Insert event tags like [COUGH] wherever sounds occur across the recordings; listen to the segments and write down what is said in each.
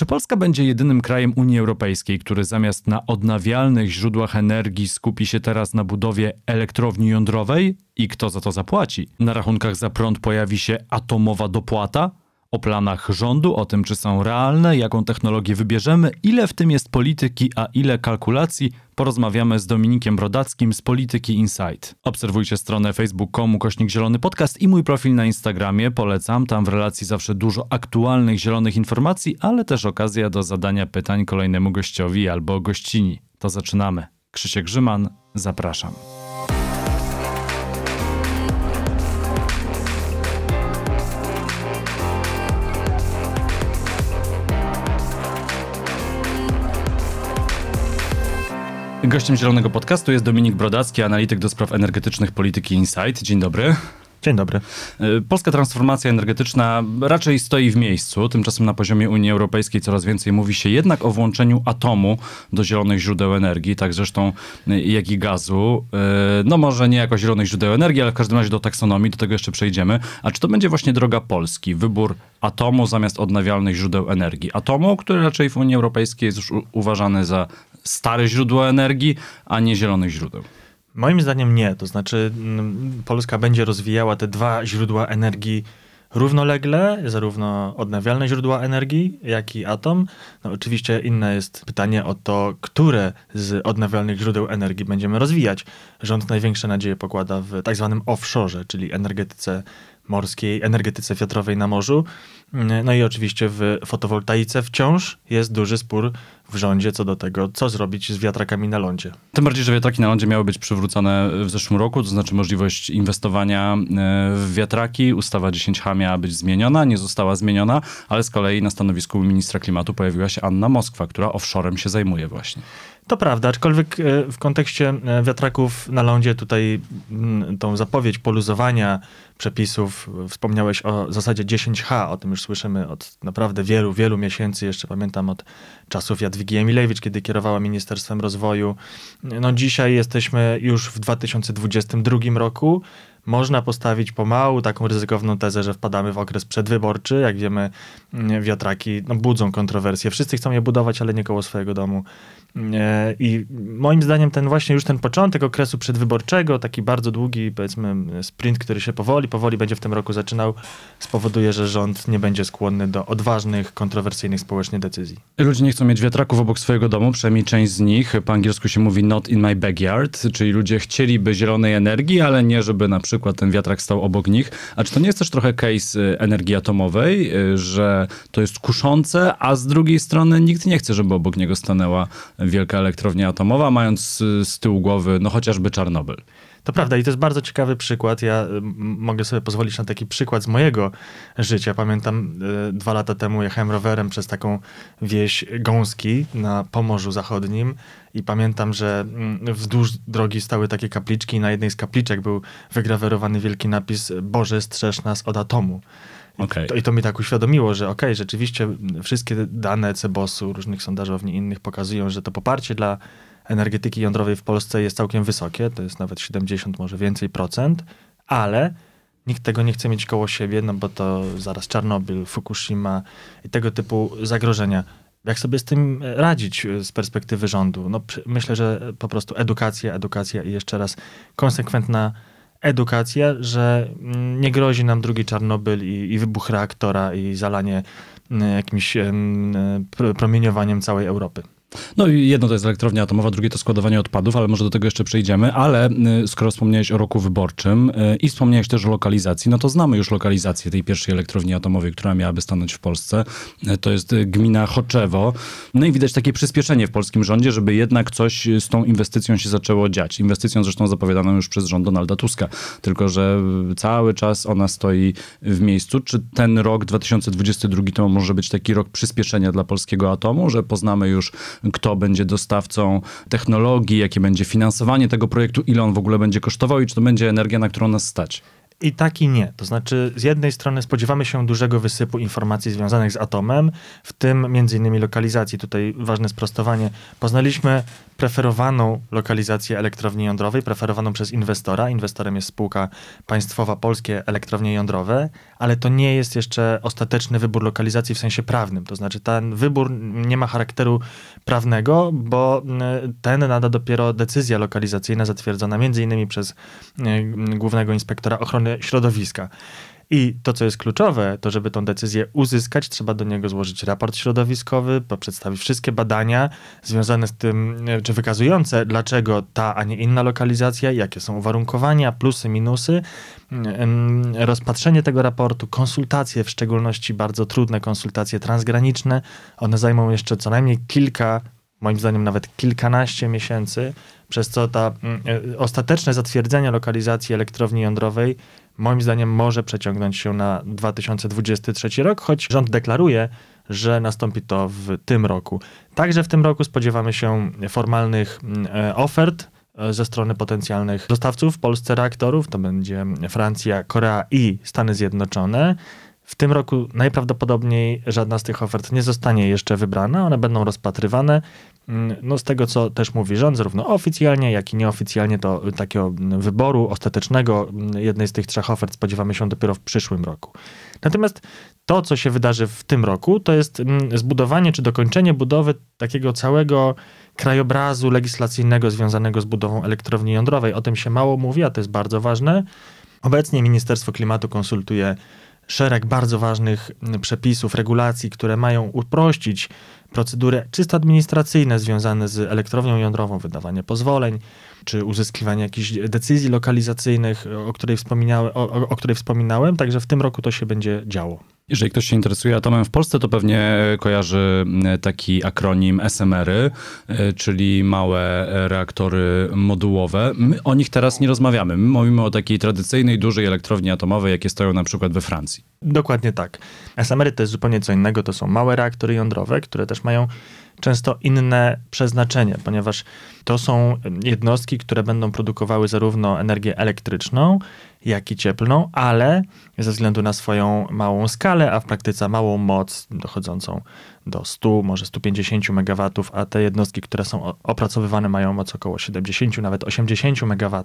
Czy Polska będzie jedynym krajem Unii Europejskiej, który zamiast na odnawialnych źródłach energii skupi się teraz na budowie elektrowni jądrowej? I kto za to zapłaci? Na rachunkach za prąd pojawi się atomowa dopłata? O planach rządu, o tym, czy są realne, jaką technologię wybierzemy, ile w tym jest polityki, a ile kalkulacji, porozmawiamy z Dominikiem Brodackim z Polityki Insight. Obserwujcie stronę facebook.com kośnik zielony podcast i mój profil na Instagramie. Polecam, tam w relacji zawsze dużo aktualnych zielonych informacji, ale też okazja do zadania pytań kolejnemu gościowi albo gościni. To zaczynamy. Krzysiek Grzyman, zapraszam. Gościem Zielonego Podcastu jest Dominik Brodacki, analityk do spraw energetycznych Polityki Insight. Dzień dobry. Dzień dobry. E, polska transformacja energetyczna raczej stoi w miejscu. Tymczasem na poziomie Unii Europejskiej coraz więcej mówi się jednak o włączeniu atomu do zielonych źródeł energii, tak zresztą e, jak i gazu. E, no może nie jako zielonych źródeł energii, ale w każdym razie do taksonomii, do tego jeszcze przejdziemy. A czy to będzie właśnie droga Polski? Wybór atomu zamiast odnawialnych źródeł energii. Atomu, który raczej w Unii Europejskiej jest już uważany za stare źródło energii, a nie zielonych źródeł. Moim zdaniem nie. To znaczy, mm, Polska będzie rozwijała te dwa źródła energii równolegle, zarówno odnawialne źródła energii, jak i atom. No, oczywiście inne jest pytanie o to, które z odnawialnych źródeł energii będziemy rozwijać. Rząd największe nadzieje pokłada w tak zwanym offshore, czyli energetyce morskiej, energetyce wiatrowej na morzu. No i oczywiście w fotowoltaice wciąż jest duży spór w rządzie co do tego, co zrobić z wiatrakami na lądzie. Tym bardziej, że wiatraki na lądzie miały być przywrócone w zeszłym roku, to znaczy możliwość inwestowania e, w wiatraki. Ustawa 10H miała być zmieniona, nie została zmieniona, ale z kolei na stanowisku ministra klimatu pojawiła się Anna Moskwa, która offshorem się zajmuje właśnie. To prawda, aczkolwiek e, w kontekście e, wiatraków na lądzie tutaj mm, tą zapowiedź poluzowania przepisów, wspomniałeś o zasadzie 10H, o tym już słyszymy od naprawdę wielu, wielu miesięcy, jeszcze pamiętam od czasów Jadwigi Emilewicz, kiedy kierowała Ministerstwem Rozwoju. No dzisiaj jesteśmy już w 2022 roku, można postawić pomału taką ryzykowną tezę, że wpadamy w okres przedwyborczy. Jak wiemy, wiatraki no, budzą kontrowersje. Wszyscy chcą je budować, ale nie koło swojego domu. I moim zdaniem ten właśnie już ten początek okresu przedwyborczego, taki bardzo długi, powiedzmy, sprint, który się powoli, powoli będzie w tym roku zaczynał, spowoduje, że rząd nie będzie skłonny do odważnych, kontrowersyjnych społecznie decyzji. Ludzie nie chcą mieć wiatraków obok swojego domu, przynajmniej część z nich. Po angielsku się mówi not in my backyard, czyli ludzie chcieliby zielonej energii, ale nie, żeby na przykład ten wiatrak stał obok nich. A czy to nie jest też trochę case y, energii atomowej, y, że to jest kuszące, a z drugiej strony nikt nie chce, żeby obok niego stanęła wielka elektrownia atomowa, mając z tyłu głowy no chociażby Czarnobyl. To prawda i to jest bardzo ciekawy przykład. Ja mogę sobie pozwolić na taki przykład z mojego życia. Pamiętam y, dwa lata temu jechałem rowerem przez taką wieś Gąski na Pomorzu Zachodnim i pamiętam, że mm, wzdłuż drogi stały takie kapliczki i na jednej z kapliczek był wygrawerowany wielki napis Boże strzeż nas od atomu. Okay. To, I to mi tak uświadomiło, że okej, okay, rzeczywiście wszystkie dane Cebosu, różnych sondażowni innych pokazują, że to poparcie dla energetyki jądrowej w Polsce jest całkiem wysokie, to jest nawet 70, może więcej procent, ale nikt tego nie chce mieć koło siebie, no bo to zaraz Czarnobyl, Fukushima i tego typu zagrożenia. Jak sobie z tym radzić z perspektywy rządu? No, myślę, że po prostu edukacja, edukacja i jeszcze raz konsekwentna edukacja, że mm, nie grozi nam drugi Czarnobyl i, i wybuch reaktora i zalanie mm, jakimś promieniowaniem całej Europy. No i jedno to jest elektrownia atomowa, drugie to składowanie odpadów, ale może do tego jeszcze przejdziemy. Ale y, skoro wspomniałeś o roku wyborczym y, i wspomniałeś też o lokalizacji, no to znamy już lokalizację tej pierwszej elektrowni atomowej, która miałaby stanąć w Polsce. Y, to jest gmina Choczewo. No i widać takie przyspieszenie w polskim rządzie, żeby jednak coś z tą inwestycją się zaczęło dziać. Inwestycją zresztą zapowiadaną już przez rząd Donalda Tuska. Tylko, że cały czas ona stoi w miejscu. Czy ten rok 2022 to może być taki rok przyspieszenia dla polskiego atomu, że poznamy już kto będzie dostawcą technologii, jakie będzie finansowanie tego projektu, ile on w ogóle będzie kosztował i czy to będzie energia, na którą nas stać. I tak i nie. To znaczy, z jednej strony spodziewamy się dużego wysypu informacji związanych z atomem, w tym między innymi lokalizacji. Tutaj ważne sprostowanie. Poznaliśmy preferowaną lokalizację elektrowni jądrowej, preferowaną przez inwestora. Inwestorem jest spółka państwowa Polskie Elektrownie Jądrowe, ale to nie jest jeszcze ostateczny wybór lokalizacji w sensie prawnym. To znaczy, ten wybór nie ma charakteru prawnego, bo ten nada dopiero decyzja lokalizacyjna zatwierdzona między innymi przez głównego inspektora ochrony środowiska. I to, co jest kluczowe, to żeby tą decyzję uzyskać, trzeba do niego złożyć raport środowiskowy, przedstawić wszystkie badania związane z tym, czy wykazujące, dlaczego ta, a nie inna lokalizacja, jakie są uwarunkowania, plusy, minusy, rozpatrzenie tego raportu, konsultacje, w szczególności bardzo trudne konsultacje transgraniczne. One zajmą jeszcze co najmniej kilka, moim zdaniem nawet kilkanaście miesięcy, przez co ta ostateczne zatwierdzenie lokalizacji elektrowni jądrowej moim zdaniem może przeciągnąć się na 2023 rok, choć rząd deklaruje, że nastąpi to w tym roku. Także w tym roku spodziewamy się formalnych e, ofert e, ze strony potencjalnych dostawców w Polsce reaktorów. To będzie Francja, Korea i Stany Zjednoczone. W tym roku najprawdopodobniej żadna z tych ofert nie zostanie jeszcze wybrana, one będą rozpatrywane. Mm, no z tego, co też mówi rząd, zarówno oficjalnie, jak i nieoficjalnie, to takiego wyboru ostatecznego mm, jednej z tych trzech ofert spodziewamy się dopiero w przyszłym roku. Natomiast to, co się wydarzy w tym roku, to jest mm, zbudowanie czy dokończenie budowy takiego całego krajobrazu legislacyjnego związanego z budową elektrowni jądrowej. O tym się mało mówi, a to jest bardzo ważne. Obecnie Ministerstwo Klimatu konsultuje szereg bardzo ważnych przepisów, regulacji, które mają uprościć procedury czysto administracyjne związane z elektrownią jądrową, wydawanie pozwoleń, czy uzyskiwanie jakichś decyzji lokalizacyjnych, o której, wspominałem, o, o której wspominałem, także w tym roku to się będzie działo. Jeżeli ktoś się interesuje atomem w Polsce, to pewnie kojarzy taki akronim SMR-y, e, czyli małe reaktory modułowe. My o nich teraz nie rozmawiamy. My mówimy o takiej tradycyjnej, dużej elektrowni atomowej, jakie stoją na przykład we Francji. Dokładnie tak. SMR-y to jest zupełnie co innego. To są małe reaktory jądrowe, które też mają często inne przeznaczenie, ponieważ to są jednostki, które będą produkowały zarówno energię elektryczną, jak i cieplną, ale ze względu na swoją małą skalę, a w praktyce małą moc dochodzącą do 100, może 150 MW, a te jednostki, które są opracowywane mają moc około 70, nawet 80 MW,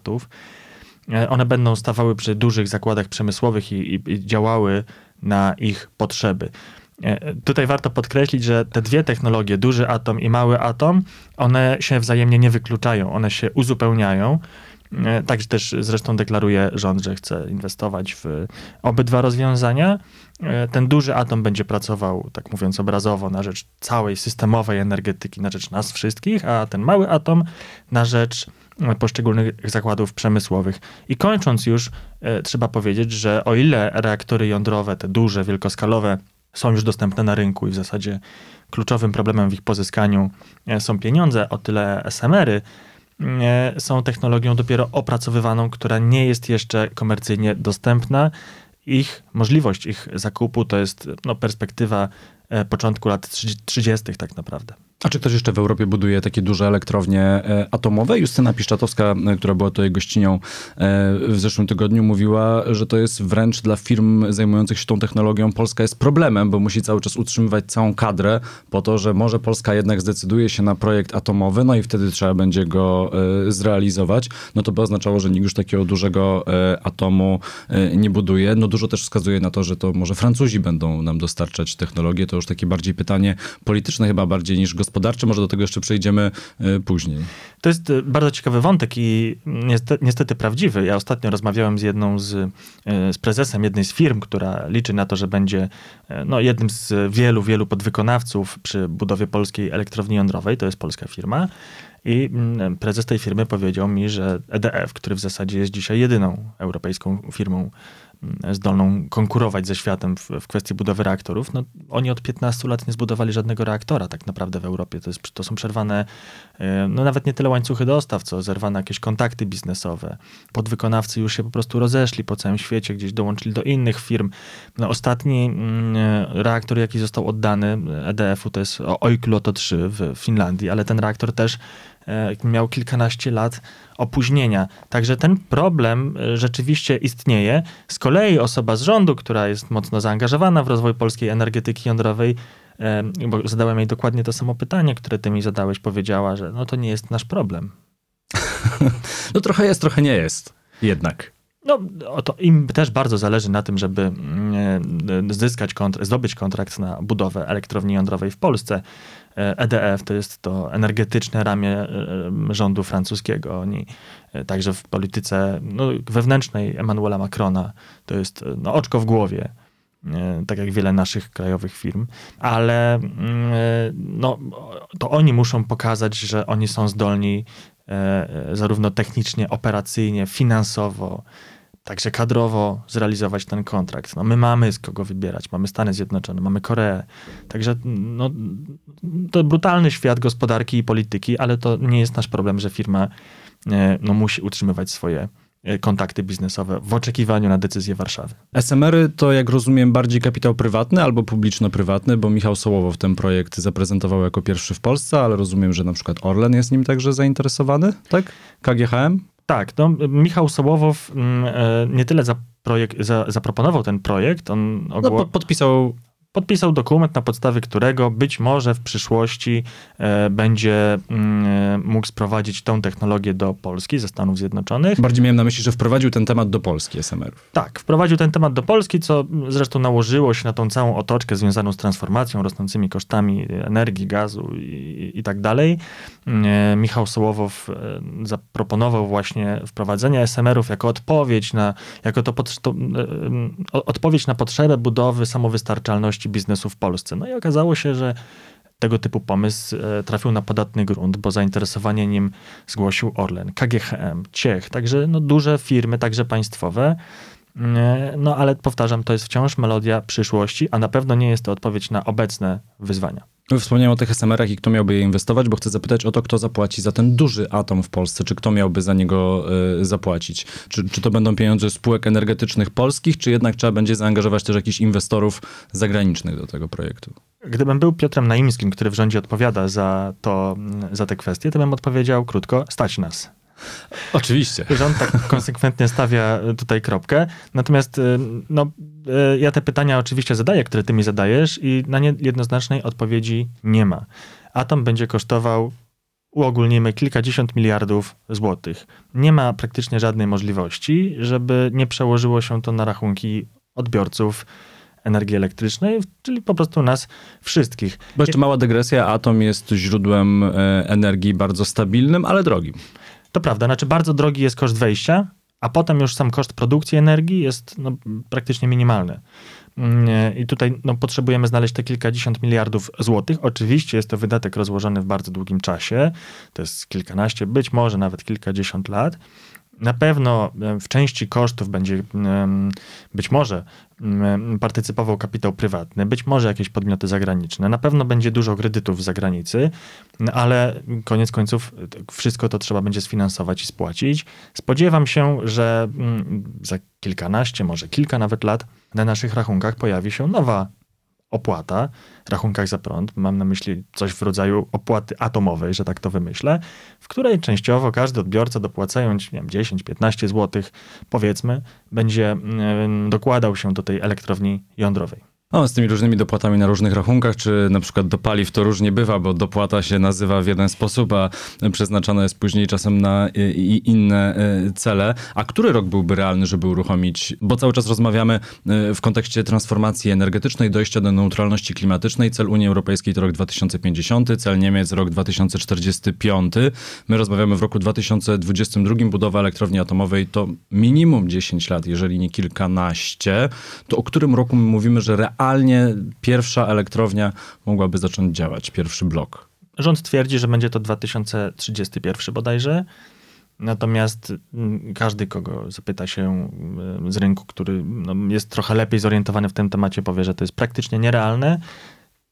e, one będą stawały przy dużych zakładach przemysłowych i, i, i działały na ich potrzeby. E, tutaj warto podkreślić, że te dwie technologie, duży atom i mały atom, one się wzajemnie nie wykluczają, one się uzupełniają. E, Także też zresztą deklaruje rząd, że chce inwestować w obydwa rozwiązania. E, ten duży atom będzie pracował, tak mówiąc obrazowo, na rzecz całej systemowej energetyki, na rzecz nas wszystkich, a ten mały atom na rzecz poszczególnych zakładów przemysłowych. I kończąc już, trzeba powiedzieć, że o ile reaktory jądrowe, te duże, wielkoskalowe, są już dostępne na rynku i w zasadzie kluczowym problemem w ich pozyskaniu e, są pieniądze, o tyle SMR-y e, są technologią dopiero opracowywaną, która nie jest jeszcze komercyjnie dostępna. Ich możliwość ich zakupu to jest no, perspektywa e, początku lat 30. tak naprawdę. A czy ktoś jeszcze w Europie buduje takie duże elektrownie e, atomowe? Justyna Piszczatowska, e, która była tutaj gościnią e, w zeszłym tygodniu, mówiła, że to jest wręcz dla firm zajmujących się tą technologią Polska jest problemem, bo musi cały czas utrzymywać całą kadrę po to, że może Polska jednak zdecyduje się na projekt atomowy, no i wtedy trzeba będzie go zrealizować. No to by oznaczało, że nikt już takiego dużego atomu nie buduje. No dużo też wskazuje na to, że to może Francuzi będą nam dostarczać technologię. To już takie bardziej pytanie polityczne chyba bardziej niż gospodarcze gospodarczy. Może do tego jeszcze przejdziemy e, później. To jest e, bardzo ciekawy wątek i niestety, niestety prawdziwy. Ja ostatnio rozmawiałem z jedną z, e, z prezesem jednej z firm, która liczy na to, że będzie no, jednym z wielu, wielu podwykonawców przy budowie polskiej elektrowni jądrowej. To jest polska firma. I mm, prezes tej firmy powiedział mi, że EDF, który w zasadzie jest dzisiaj jedyną europejską firmą zdolną konkurować ze światem w, w, kwestii budowy reaktorów, no oni od 15 lat nie zbudowali żadnego reaktora tak naprawdę w Europie. To, jest, to są przerwane, e, no nawet nie tyle łańcuchy dostaw, co zerwane jakieś kontakty biznesowe. Podwykonawcy już się po prostu rozeszli po całym świecie, gdzieś dołączyli do innych firm. No, ostatni mm, reaktor, jaki został oddany EDF-u, to jest Oikloto 3 w Finlandii, ale ten reaktor też e, miał kilkanaście lat opóźnienia. Także ten problem e, rzeczywiście istnieje. Z kolei osoba z rządu, która jest mocno zaangażowana w rozwój polskiej energetyki jądrowej, e, bo zadałem jej dokładnie to samo pytanie, które ty mi zadałeś, powiedziała, że no to nie jest nasz problem. [LAUGHS] no trochę jest, trochę nie jest. Jednak. No, to im też bardzo zależy na tym, żeby mm, zyskać kontrakt, zdobyć kontrakt na budowę elektrowni jądrowej w Polsce. EDF to jest to energetyczne ramię e, rządu francuskiego. Oni e, także w polityce no, wewnętrznej Emmanuela Macrona to jest e, no, oczko w głowie tak jak wiele naszych krajowych firm, ale mm, no, to oni muszą pokazać, że oni są zdolni zarówno technicznie, operacyjnie, finansowo, także kadrowo zrealizować ten kontrakt. No my mamy z kogo wybierać. Mamy Stany Zjednoczone, mamy Koreę. Także no, to brutalny świat gospodarki i polityki, ale to nie jest nasz problem, że firma e, no, musi utrzymywać swoje e, kontakty biznesowe w oczekiwaniu na decyzję Warszawy. SMR-y to, jak rozumiem, bardziej kapitał prywatny albo publiczno-prywatny, bo Michał Sołowo ten projekt zaprezentował jako pierwszy w Polsce, ale rozumiem, że na przykład Orlen jest nim także zainteresowany, tak? KGHM? Tak, no, Michał Sołowow mm, e, nie tyle za projekt, za, zaproponował ten projekt, on ogło... no, podpisał podpisał dokument, na podstawie którego być może w przyszłości e, będzie mm, e, mógł sprowadzić tą technologię do Polski ze Stanów Zjednoczonych. Bardziej miałem na myśli, że wprowadził ten temat do Polski SMR-ów. Tak, wprowadził ten temat do Polski, co zresztą nałożyło się na tą całą otoczkę związaną z transformacją, rosnącymi kosztami energii, gazu i, i tak dalej. E, Michał Sołowow zaproponował właśnie wprowadzenie SMR-ów jako odpowiedź na, jako to, pod, to odpowiedź na potrzebę budowy samowystarczalności biznesu w Polsce. No i okazało się, że tego typu pomysł e, trafił na podatny grunt, bo zainteresowanie nim zgłosił Orlen, KGHM, Ciech, także no, duże firmy, także państwowe. E, no ale powtarzam, to jest wciąż melodia przyszłości, a na pewno nie jest to odpowiedź na obecne wyzwania. Wspomniałem o tych SMR-ach i kto miałby je inwestować, bo chcę zapytać o to, kto zapłaci za ten duży atom w Polsce, czy kto miałby za niego y, zapłacić? Czy, czy to będą pieniądze spółek energetycznych polskich, czy jednak trzeba będzie zaangażować też jakichś inwestorów zagranicznych do tego projektu? Gdybym był Piotrem Naimskim, który w rządzie odpowiada za, to, za te kwestie, to bym odpowiedział krótko, stać nas. Oczywiście. Rząd tak [LAUGHS] konsekwentnie stawia tutaj kropkę. Natomiast y, no, y, ja te pytania oczywiście zadaję, które ty mi zadajesz i na nie jednoznacznej odpowiedzi nie ma. Atom będzie kosztował uogólnimy kilkadziesiąt miliardów złotych. Nie ma praktycznie żadnej możliwości, żeby nie przełożyło się to na rachunki odbiorców energii elektrycznej, czyli po prostu nas wszystkich. Bo jeszcze mała dygresja, atom jest źródłem e, energii bardzo stabilnym, ale drogim. To prawda, znaczy bardzo drogi jest koszt wejścia, a potem już sam koszt produkcji energii jest no, praktycznie minimalny. Mm, I tutaj no, potrzebujemy znaleźć te kilkadziesiąt miliardów złotych. Oczywiście jest to wydatek rozłożony w bardzo długim czasie. To jest kilkanaście, być może nawet kilkadziesiąt lat. Na pewno e, w części kosztów będzie być może partycypował kapitał prywatny, być może jakieś podmioty zagraniczne. Na pewno będzie dużo kredytów z zagranicy, ale koniec końców wszystko to trzeba będzie sfinansować i spłacić. Spodziewam się, że za kilkanaście, może kilka nawet lat na naszych rachunkach pojawi się nowa opłata, rachunkach za prąd, mam na myśli coś w rodzaju opłaty atomowej, że tak to wymyślę, w której częściowo każdy odbiorca dopłacając nie wiem, 10-15 zł, powiedzmy, będzie mm, dokładał się do tej elektrowni jądrowej. No, z tymi różnymi dopłatami na różnych rachunkach, czy na przykład do paliw to różnie bywa, bo dopłata się nazywa w jeden sposób, a przeznaczona jest później czasem na inne e, cele. A który rok byłby realny, żeby uruchomić? Bo cały czas rozmawiamy e, w kontekście transformacji energetycznej, dojścia do neutralności klimatycznej. Cel Unii Europejskiej to rok 2050, cel Niemiec rok 2045. My rozmawiamy w roku 2022. Budowa elektrowni atomowej to minimum 10 lat, jeżeli nie kilkanaście. To o którym roku my mówimy, że realnie realnie pierwsza elektrownia mogłaby zacząć działać, pierwszy blok? Rząd twierdzi, że będzie to 2031 bodajże. Natomiast mm, każdy, kogo zapyta się mm, z rynku, który no, jest trochę lepiej zorientowany w tym temacie, powie, że to jest praktycznie nierealne.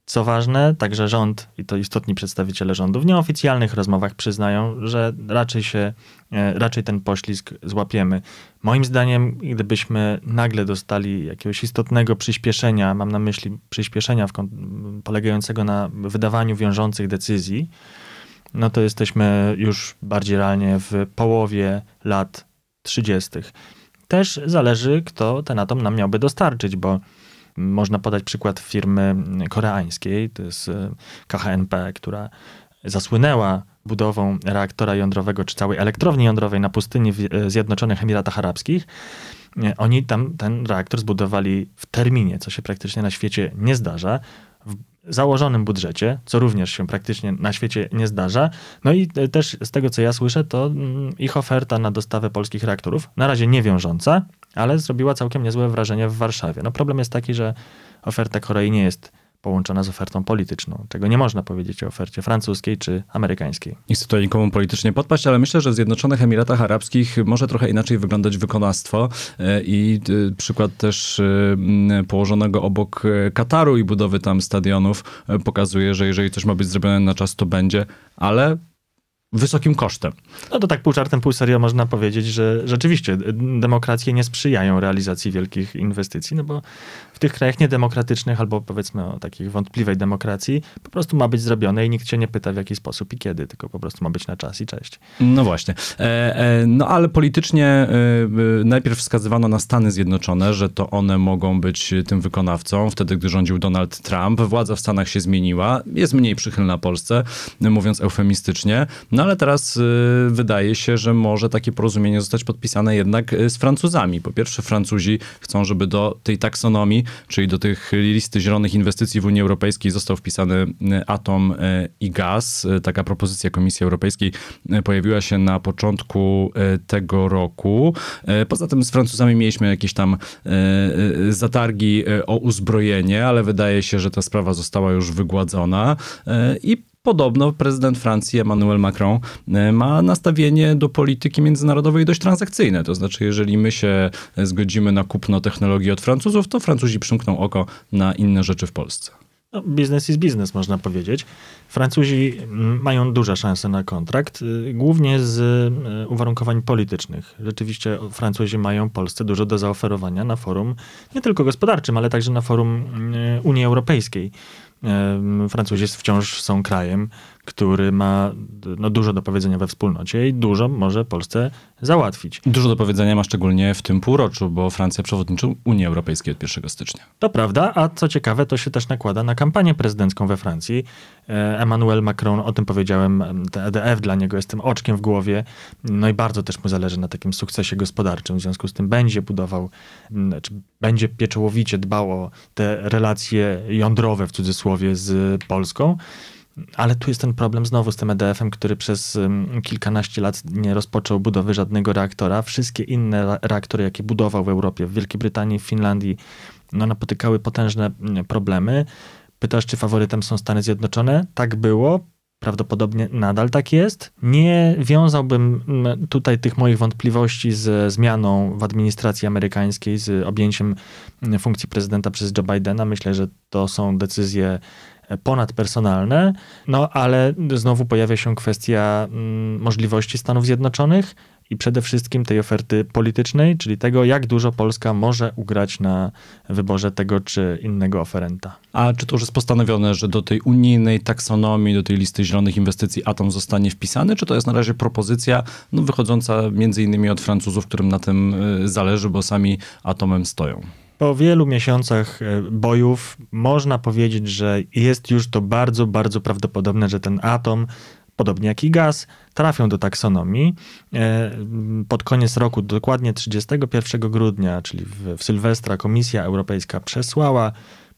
Co ważne, także rząd i to istotni przedstawiciele rządu w nieoficjalnych rozmowach przyznają, że raczej się, e, raczej ten poślizg złapiemy. Moim zdaniem, gdybyśmy nagle dostali jakiegoś istotnego przyspieszenia, mam na myśli przyspieszenia w, polegającego na wydawaniu wiążących decyzji, no to jesteśmy już bardziej realnie w połowie lat 30. Też zależy, kto ten atom nam miałby dostarczyć, bo można podać przykład firmy koreańskiej, to jest e, KHNP, która zasłynęła budową reaktora jądrowego czy całej elektrowni jądrowej na pustyni w e, Zjednoczonych Emiratach Arabskich. Oni tam ten reaktor zbudowali w terminie, co się praktycznie na świecie nie zdarza założonym budżecie, co również się praktycznie na świecie nie zdarza. No i też z tego, co ja słyszę, to mm, ich oferta na dostawę polskich reaktorów, na razie nie wiążąca, ale zrobiła całkiem niezłe wrażenie w Warszawie. No problem jest taki, że oferta Korei nie jest połączona z ofertą polityczną, czego nie można powiedzieć o ofercie francuskiej czy amerykańskiej. Nie chcę tutaj nikomu politycznie podpaść, ale myślę, że w Zjednoczonych Emiratach Arabskich może trochę inaczej wyglądać wykonawstwo e, i e, przykład też e, położonego obok Kataru i budowy tam stadionów pokazuje, że jeżeli coś ma być zrobione na czas, to będzie, ale wysokim kosztem. No to tak pół czartem, pół serio można powiedzieć, że rzeczywiście demokracje nie sprzyjają realizacji wielkich inwestycji, no bo tych krajach niedemokratycznych albo powiedzmy o takich wątpliwej demokracji po prostu ma być zrobione i nikt cię nie pyta w jaki sposób i kiedy, tylko po prostu ma być na czas i cześć. No właśnie. E, e, no ale politycznie e, najpierw wskazywano na Stany Zjednoczone, że to one mogą być tym wykonawcą. Wtedy, gdy rządził Donald Trump, władza w Stanach się zmieniła, jest mniej przychylna Polsce, mówiąc eufemistycznie. No ale teraz wydaje się, że może takie porozumienie zostać podpisane jednak z Francuzami. Po pierwsze, Francuzi chcą, żeby do tej taksonomii, czyli do tych listy zielonych inwestycji w Unii Europejskiej został wpisany y, atom i gaz. Taka propozycja Komisji Europejskiej pojawiła się na początku tego roku. Poza tym z Francuzami mieliśmy jakieś tam zatargi o uzbrojenie, ale wydaje się, że ta sprawa została już wygładzona i Podobno prezydent Francji Emmanuel Macron e, ma nastawienie do polityki międzynarodowej dość transakcyjne. To znaczy, jeżeli my się zgodzimy na kupno technologii od Francuzów, to Francuzi przymkną oko na inne rzeczy w Polsce. No, biznes jest biznes, można powiedzieć. Francuzi mm, mają duże szanse na kontrakt, y, głównie z y, uwarunkowań politycznych. Rzeczywiście Francuzi mają Polsce dużo do zaoferowania na forum nie tylko gospodarczym, ale także na forum y, Unii Europejskiej. Francuzi wciąż są krajem, który ma no, dużo do powiedzenia we wspólnocie i dużo może Polsce załatwić. Dużo do powiedzenia ma szczególnie w tym półroczu, bo Francja przewodniczy Unii Europejskiej od 1 stycznia. To prawda, a co ciekawe, to się też nakłada na kampanię prezydencką we Francji. E, Emmanuel Macron, o tym powiedziałem, EDF dla niego jest tym oczkiem w głowie, no i bardzo też mu zależy na takim sukcesie gospodarczym, w związku z tym będzie budował, czy będzie pieczołowicie dbał o te relacje jądrowe w cudzysłowie z Polską. Ale tu jest ten problem znowu z tym EDF-em, który przez kilkanaście lat nie rozpoczął budowy żadnego reaktora. Wszystkie inne reaktory, jakie budował w Europie, w Wielkiej Brytanii, w Finlandii, no, napotykały potężne problemy. Pytasz, czy faworytem są Stany Zjednoczone? Tak było. Prawdopodobnie nadal tak jest. Nie wiązałbym tutaj tych moich wątpliwości ze zmianą w administracji amerykańskiej, z objęciem funkcji prezydenta przez Joe Bidena. Myślę, że to są decyzje ponadpersonalne, no ale znowu pojawia się kwestia mm, możliwości Stanów Zjednoczonych i przede wszystkim tej oferty politycznej, czyli tego, jak dużo Polska może ugrać na wyborze tego czy innego oferenta. A czy to już jest postanowione, że do tej unijnej taksonomii, do tej listy zielonych inwestycji Atom zostanie wpisany, czy to jest na razie propozycja no, wychodząca między innymi od Francuzów, którym na tym y, zależy, bo sami Atomem stoją? Po wielu miesiącach e, bojów można powiedzieć, że jest już to bardzo, bardzo prawdopodobne, że ten atom, podobnie jak i gaz, trafią do taksonomii. E, pod koniec roku, dokładnie 31 grudnia, czyli w, w Sylwestra, Komisja Europejska przesłała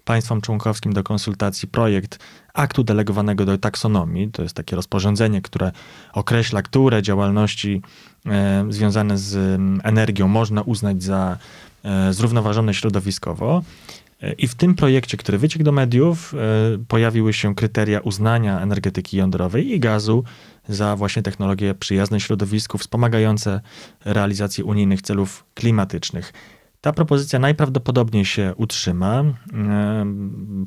państwom członkowskim do konsultacji projekt aktu delegowanego do taksonomii. To jest takie rozporządzenie, które określa, które działalności e, związane z energią można uznać za E, zrównoważone środowiskowo. E, I w tym projekcie, który wyciekł do mediów, e, pojawiły się kryteria uznania energetyki jądrowej i gazu za właśnie technologie przyjazne środowisku, wspomagające realizację unijnych celów klimatycznych. Ta propozycja najprawdopodobniej się utrzyma.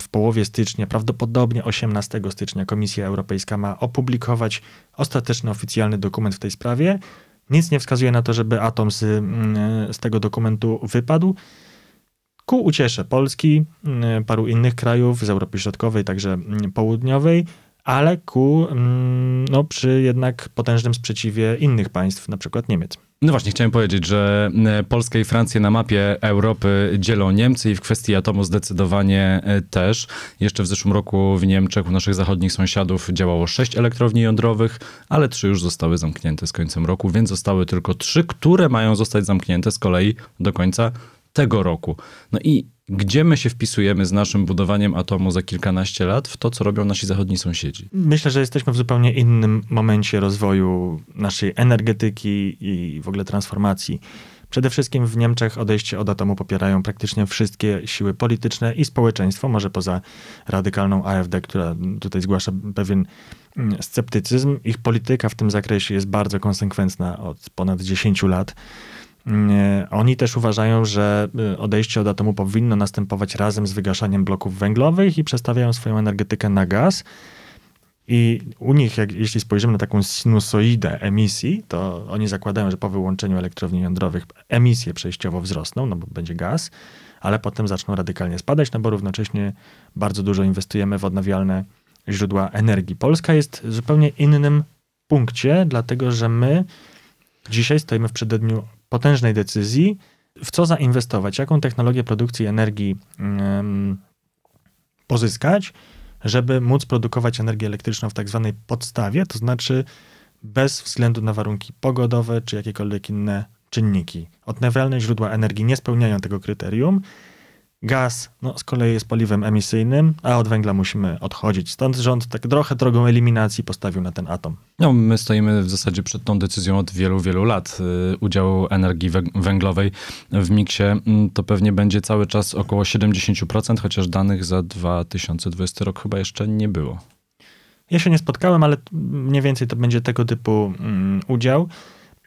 W połowie stycznia, prawdopodobnie 18 stycznia, Komisja Europejska ma opublikować ostateczny oficjalny dokument w tej sprawie. Nic nie wskazuje na to, żeby atom z, mm, z tego dokumentu wypadł. Ku uciesze Polski, mm, paru innych krajów z Europy Środkowej, także mm, Południowej, ale ku, mm, no, przy jednak potężnym sprzeciwie innych państw, na przykład Niemiec. No właśnie, chciałem powiedzieć, że Polska i Francję na mapie Europy dzielą Niemcy i w kwestii atomu zdecydowanie e, też. Jeszcze w zeszłym roku w Niemczech u naszych zachodnich sąsiadów działało sześć elektrowni jądrowych, ale trzy już zostały zamknięte z końcem roku, więc zostały tylko trzy, które mają zostać zamknięte z kolei do końca tego roku. No i gdzie my się wpisujemy z naszym budowaniem atomu za kilkanaście lat w to, co robią nasi zachodni sąsiedzi? Myślę, że jesteśmy w zupełnie innym momencie rozwoju naszej energetyki i w ogóle transformacji. Przede wszystkim w Niemczech odejście od atomu popierają praktycznie wszystkie siły polityczne i społeczeństwo, może poza radykalną AfD, która tutaj zgłasza pewien mm, sceptycyzm. Ich polityka w tym zakresie jest bardzo konsekwentna od ponad 10 lat. Oni też uważają, że y, odejście od atomu powinno następować razem z wygaszaniem bloków węglowych i przestawiają swoją energetykę na gaz. I u nich, jak, jeśli spojrzymy na taką sinusoidę emisji, to oni zakładają, że po wyłączeniu elektrowni jądrowych emisje przejściowo wzrosną, no bo będzie gaz, ale potem zaczną radykalnie spadać, no bo równocześnie bardzo dużo inwestujemy w odnawialne źródła energii. Polska jest w zupełnie innym punkcie, dlatego że my dzisiaj stoimy w przededniu potężnej decyzji, w co zainwestować, jaką technologię produkcji energii pozyskać, żeby móc produkować energię elektryczną w tak zwanej podstawie, to znaczy bez względu na warunki pogodowe czy jakiekolwiek inne czynniki. Odnawialne źródła energii nie spełniają tego kryterium Gaz no, z kolei jest paliwem emisyjnym, a od węgla musimy odchodzić. Stąd rząd tak trochę drogą eliminacji postawił na ten atom. No, my stoimy w zasadzie przed tą decyzją od wielu, wielu lat. Y, udział energii węglowej w miksie mm, to pewnie będzie cały czas około 70%, chociaż danych za 2020 rok chyba jeszcze nie było. Ja się nie spotkałem, ale mniej więcej to będzie tego typu um, udział.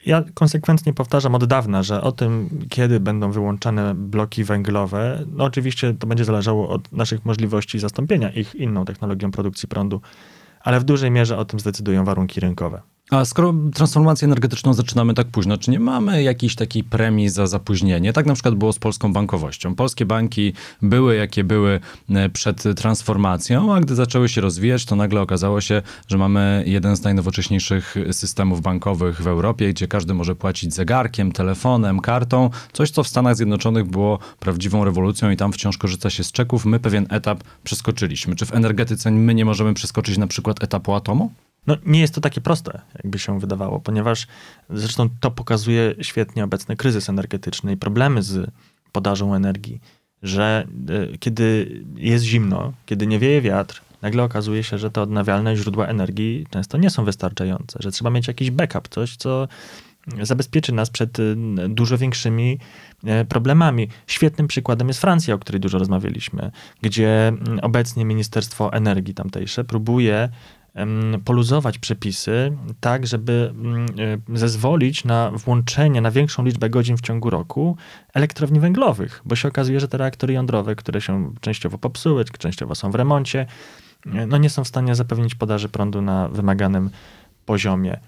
Ja konsekwentnie powtarzam od dawna, że o tym, kiedy będą wyłączane bloki węglowe, no oczywiście to będzie zależało od naszych możliwości zastąpienia ich inną technologią produkcji prądu, ale w dużej mierze o tym zdecydują warunki rynkowe. A skoro transformację energetyczną zaczynamy tak późno, czy nie mamy jakiejś takiej premii za zapóźnienie? Tak na przykład było z polską bankowością. Polskie banki były jakie były e, przed transformacją, a gdy zaczęły się rozwijać, to nagle okazało się, że mamy jeden z najnowocześniejszych systemów bankowych w Europie, gdzie każdy może płacić zegarkiem, telefonem, kartą. Coś, co w Stanach Zjednoczonych było prawdziwą rewolucją i tam wciąż korzysta się z czeków. My pewien etap przeskoczyliśmy. Czy w energetyce my nie możemy przeskoczyć na przykład etapu atomu? No, nie jest to takie proste, jakby się wydawało, ponieważ zresztą to pokazuje świetnie obecny kryzys energetyczny i problemy z podażą energii, że y, kiedy jest zimno, kiedy nie wieje wiatr, nagle okazuje się, że te odnawialne źródła energii często nie są wystarczające, że trzeba mieć jakiś backup, coś, co zabezpieczy nas przed y, dużo większymi y, problemami. Świetnym przykładem jest Francja, o której dużo rozmawialiśmy, gdzie obecnie Ministerstwo Energii tamtejsze próbuje poluzować przepisy tak, żeby mm, e, zezwolić na włączenie na większą liczbę godzin w ciągu roku elektrowni węglowych, bo się okazuje, że te reaktory jądrowe, które się częściowo popsuły, częściowo są w remoncie, e, no nie są w stanie zapewnić podaży prądu na wymaganym poziomie.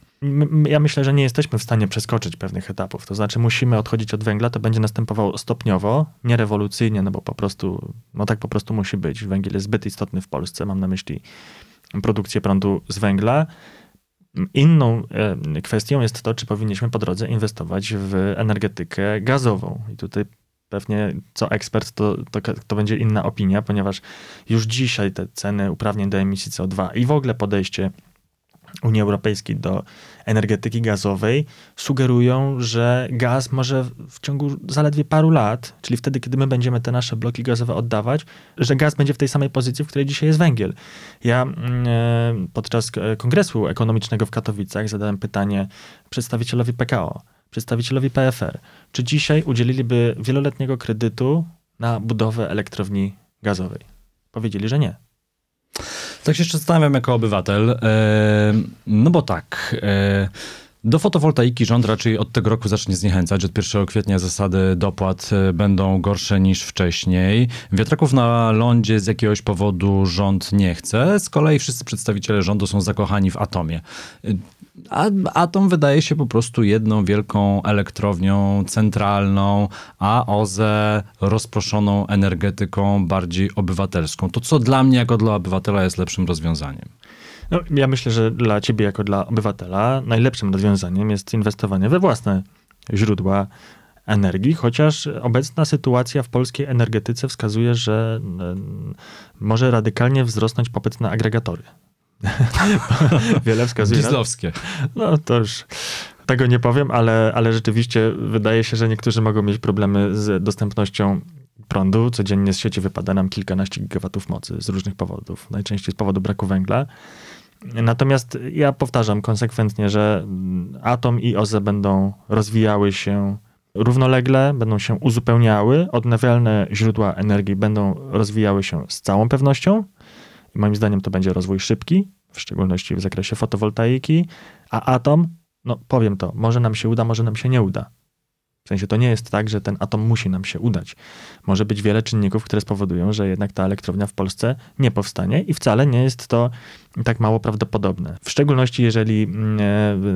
Ja myślę, że nie jesteśmy w stanie przeskoczyć pewnych etapów. To znaczy, musimy odchodzić od węgla, to będzie następowało stopniowo, nie rewolucyjnie, no bo po prostu, no tak po prostu musi być. Węgiel jest zbyt istotny w Polsce, mam na myśli produkcję prądu z węgla. Inną e, kwestią jest to, czy powinniśmy po drodze inwestować w energetykę gazową. I tutaj pewnie co ekspert to, to, to, będzie inna opinia, ponieważ już dzisiaj te ceny uprawnień do emisji CO2 i w ogóle podejście Unii Europejskiej do energetyki gazowej sugerują, że gaz może w ciągu zaledwie paru lat, czyli wtedy, kiedy my będziemy te nasze bloki gazowe oddawać, że gaz będzie w tej samej pozycji, w której dzisiaj jest węgiel. Ja mm, e, podczas kongresu ekonomicznego w Katowicach zadałem pytanie przedstawicielowi PKO, przedstawicielowi PFR, czy dzisiaj udzieliliby wieloletniego kredytu na budowę elektrowni gazowej. Powiedzieli, że nie. Tak się jeszcze zastanawiam jako obywatel, e, no bo tak... E, do fotowoltaiki rząd raczej od tego roku zacznie zniechęcać. Od 1 kwietnia zasady dopłat e, będą gorsze niż wcześniej. Wiatraków na lądzie z jakiegoś powodu rząd nie chce. Z kolei wszyscy przedstawiciele rządu są zakochani w atomie. A atom wydaje się po prostu jedną wielką elektrownią centralną, a OZE rozproszoną energetyką bardziej obywatelską. To co dla mnie jako dla obywatela jest lepszym rozwiązaniem? No, ja myślę, że dla ciebie jako dla obywatela najlepszym rozwiązaniem jest inwestowanie we własne źródła energii, chociaż obecna sytuacja w polskiej energetyce wskazuje, że może radykalnie wzrosnąć popyt na agregatory. [LAUGHS] Wiele wskazuje. Dieslowskie. No to już tego nie powiem, ale, ale rzeczywiście wydaje się, że niektórzy mogą mieć problemy z dostępnością prądu. Codziennie z sieci wypada nam kilkanaście gigawatów mocy z różnych powodów, najczęściej z powodu braku węgla. Natomiast ja powtarzam konsekwentnie, że atom i OZE będą rozwijały się równolegle, będą się uzupełniały. Odnawialne źródła energii będą rozwijały się z całą pewnością. Moim zdaniem to będzie rozwój szybki, w szczególności w zakresie fotowoltaiki, a atom, no powiem to, może nam się uda, może nam się nie uda. W sensie to nie jest tak, że ten atom musi nam się udać. Może być wiele czynników, które spowodują, że jednak ta elektrownia w Polsce nie powstanie i wcale nie jest to tak mało prawdopodobne. W szczególności jeżeli mm,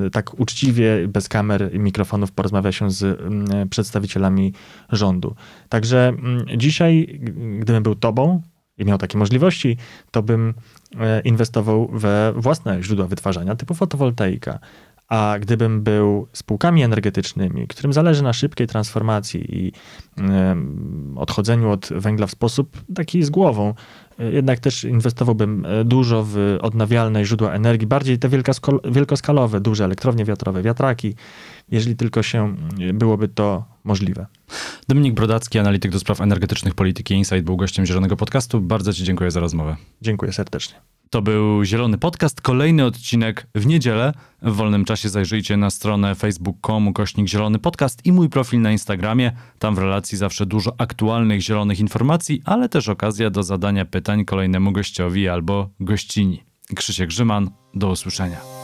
e, tak uczciwie, bez kamer i mikrofonów porozmawia się z mm, przedstawicielami rządu. Także mm, dzisiaj, gdybym był tobą, i miał takie możliwości, to bym e, inwestował we własne źródła wytwarzania typu fotowoltaika. A gdybym był spółkami energetycznymi, którym zależy na szybkiej transformacji i odchodzeniu od węgla w sposób taki z głową, e, jednak też inwestowałbym e, dużo w odnawialne źródła energii, bardziej te wielkoskalowe, duże elektrownie wiatrowe, wiatraki, jeżeli tylko się byłoby to możliwe. Dominik Brodacki, analityk do spraw energetycznych polityki Insight, był gościem Zielonego Podcastu. Bardzo Ci dziękuję za rozmowę. Dziękuję serdecznie. To był Zielony Podcast, kolejny odcinek w niedzielę. W wolnym czasie zajrzyjcie na stronę facebook.com kośnik Zielony Podcast i mój profil na Instagramie. Tam w relacji zawsze dużo aktualnych zielonych informacji, ale też okazja do zadania pytań kolejnemu gościowi albo gościni. Krzysiek Grzyman, do usłyszenia.